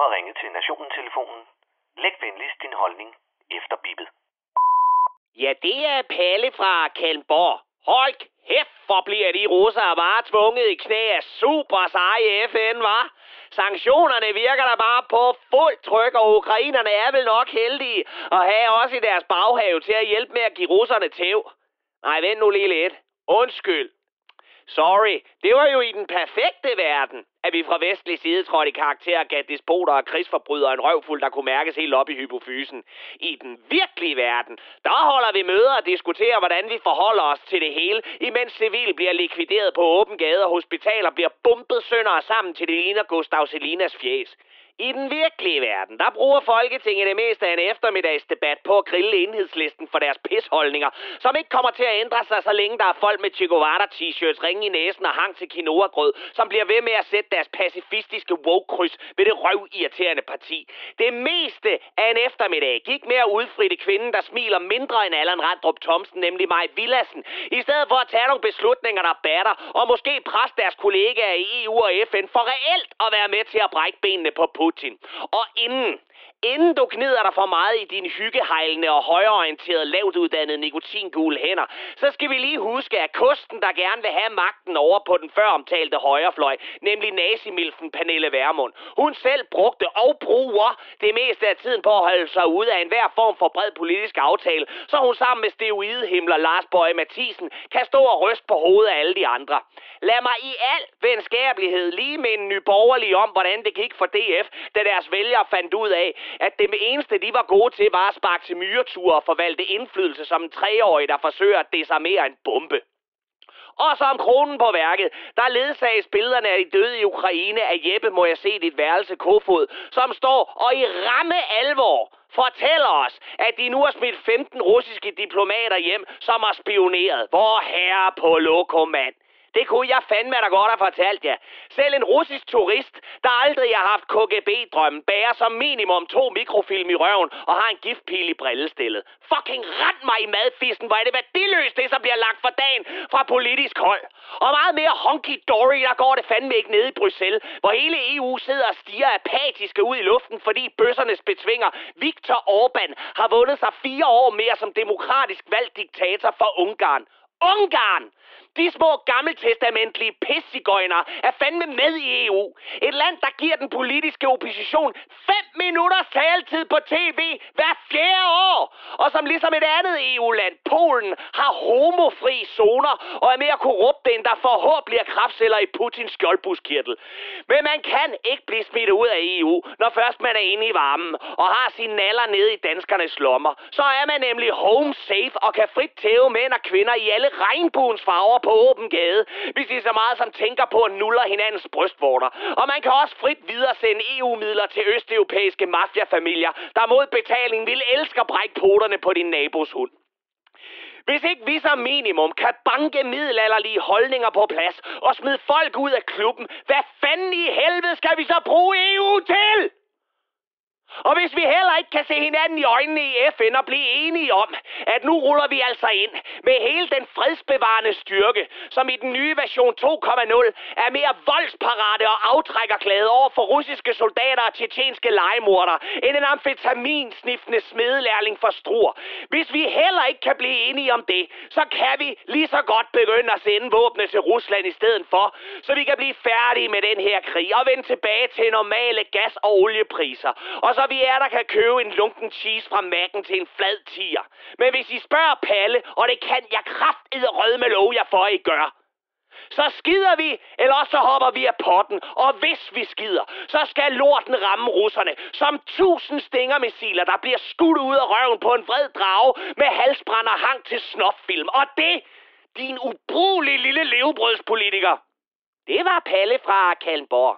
har ringet til Nationen-telefonen. Læg venligst din holdning efter bippet. Ja, det er Palle fra Kalmborg. Hold kæft, hvor bliver de russere bare tvunget i knæ af super seje FN, var? Sanktionerne virker der bare på fuld tryk, og ukrainerne er vel nok heldige at have også i deres baghave til at hjælpe med at give russerne tæv. Nej, vent nu lige lidt. Undskyld. Sorry, det var jo i den perfekte verden, at vi fra vestlig side trådte i karakter og gav despoter og krigsforbrydere en røvfuld, der kunne mærkes helt op i hypofysen. I den virkelige verden, der holder vi møder og diskuterer, hvordan vi forholder os til det hele, imens civil bliver likvideret på åben gade og hospitaler bliver bumpet sønder og sammen til det ligner Gustav Selinas fjes. I den virkelige verden, der bruger Folketinget det meste af en eftermiddagsdebat på at grille enhedslisten for deres pisholdninger, som ikke kommer til at ændre sig, så længe der er folk med Che Guevara-t-shirts, ringe i næsen og hang til quinoa-grød, som bliver ved med at sætte deres pacifistiske woke-kryds ved det røvirriterende parti. Det meste af en eftermiddag gik med at udfritte kvinden, der smiler mindre end Allan Randrup Thomsen, nemlig Maj Villassen, i stedet for at tage nogle beslutninger, der batter, og måske presse deres kollegaer i EU og FN for reelt at være med til at brække benene på Putin. Og inden, inden du gnider dig for meget i dine hyggehejlende og højorienterede, lavt uddannede nikotingule hænder, så skal vi lige huske, at kosten, der gerne vil have magten over på den før omtalte højrefløj, nemlig nazimilfen Pernille Vermund, hun selv brugte og bruger det meste af tiden på at holde sig ude af enhver form for bred politisk aftale, så hun sammen med steroidehimler Lars Bøje Mathisen kan stå og ryste på hovedet af alle de andre. Lad mig i al venskabelighed lige minde en nyborgerlig om, hvordan det gik for DF, da deres vælgere fandt ud af, at det eneste, de var gode til, var at sparke til myreture og forvalte indflydelse som en treårig, der forsøger at desarmere en bombe. Og som kronen på værket, der ledsages billederne af de døde i Ukraine af Jeppe, må jeg se dit værelse Kofod, som står og i ramme alvor fortæller os, at de nu har smidt 15 russiske diplomater hjem, som har spioneret. Hvor herre på lokomand. Det kunne jeg fandme da godt have fortalt jer. Selv en russisk turist, der aldrig har haft KGB-drømmen, bærer som minimum to mikrofilm i røven og har en giftpil i brillestillet. Fucking rend mig i madfisten, hvor er det værdiløst, det som bliver lagt for dagen fra politisk hold. Og meget mere honky-dory, der går det fandme ikke nede i Bruxelles, hvor hele EU sidder og stiger apatiske ud i luften, fordi bøssernes betvinger Viktor Orbán har vundet sig fire år mere som demokratisk valgt diktator for Ungarn. Ungarn! De små gammeltestamentlige pissigøjner er fandme med i EU. Et land, der giver den politiske opposition 5 minutters taletid på tv hver fjerde år. Og som ligesom et andet EU-land, Polen, har homofri zoner og er mere korrupte, end der forhåbentlig kraftceller i Putins skjoldbuskirtel. Men man kan ikke blive smidt ud af EU, når først man er inde i varmen og har sine naller nede i danskernes lommer. Så er man nemlig home safe og kan frit tæve mænd og kvinder i alle regnbuens farver på åben gade, hvis de så meget som tænker på at nuller hinandens brystvorter. Og man kan også frit videre sende EU-midler til østeuropæiske mafiafamilier, der mod betaling vil elske at brække poterne på din nabos hund. Hvis ikke vi som minimum kan banke middelalderlige holdninger på plads og smide folk ud af klubben, hvad fanden i helvede skal vi så bruge EU til? Og hvis vi heller ikke kan se hinanden i øjnene i FN og blive enige om, at nu ruller vi altså ind med hele den fredsbevarende styrke, som i den nye version 2.0 er mere voldsparate og aftrækkerglade over for russiske soldater og tjetjenske legemorder, end en amfetaminsniftende smedelærling for struer. Hvis vi heller ikke kan blive enige om det, så kan vi lige så godt begynde at sende våbne til Rusland i stedet for, så vi kan blive færdige med den her krig og vende tilbage til normale gas- og oliepriser. Og så vi er, der kan købe en lunken cheese fra Mac'en til en flad tier. Men hvis I spørger Palle, og det kan jeg kraftedet rød med lov jeg for, I gør, så skider vi, eller også så hopper vi af potten. Og hvis vi skider, så skal lorten ramme russerne som tusind stingermissiler, der bliver skudt ud af røven på en vred drage med halsbrænd og hang til snoffilm. Og det, din ubrugelige lille levebrødspolitiker, det var Palle fra Kalmborg.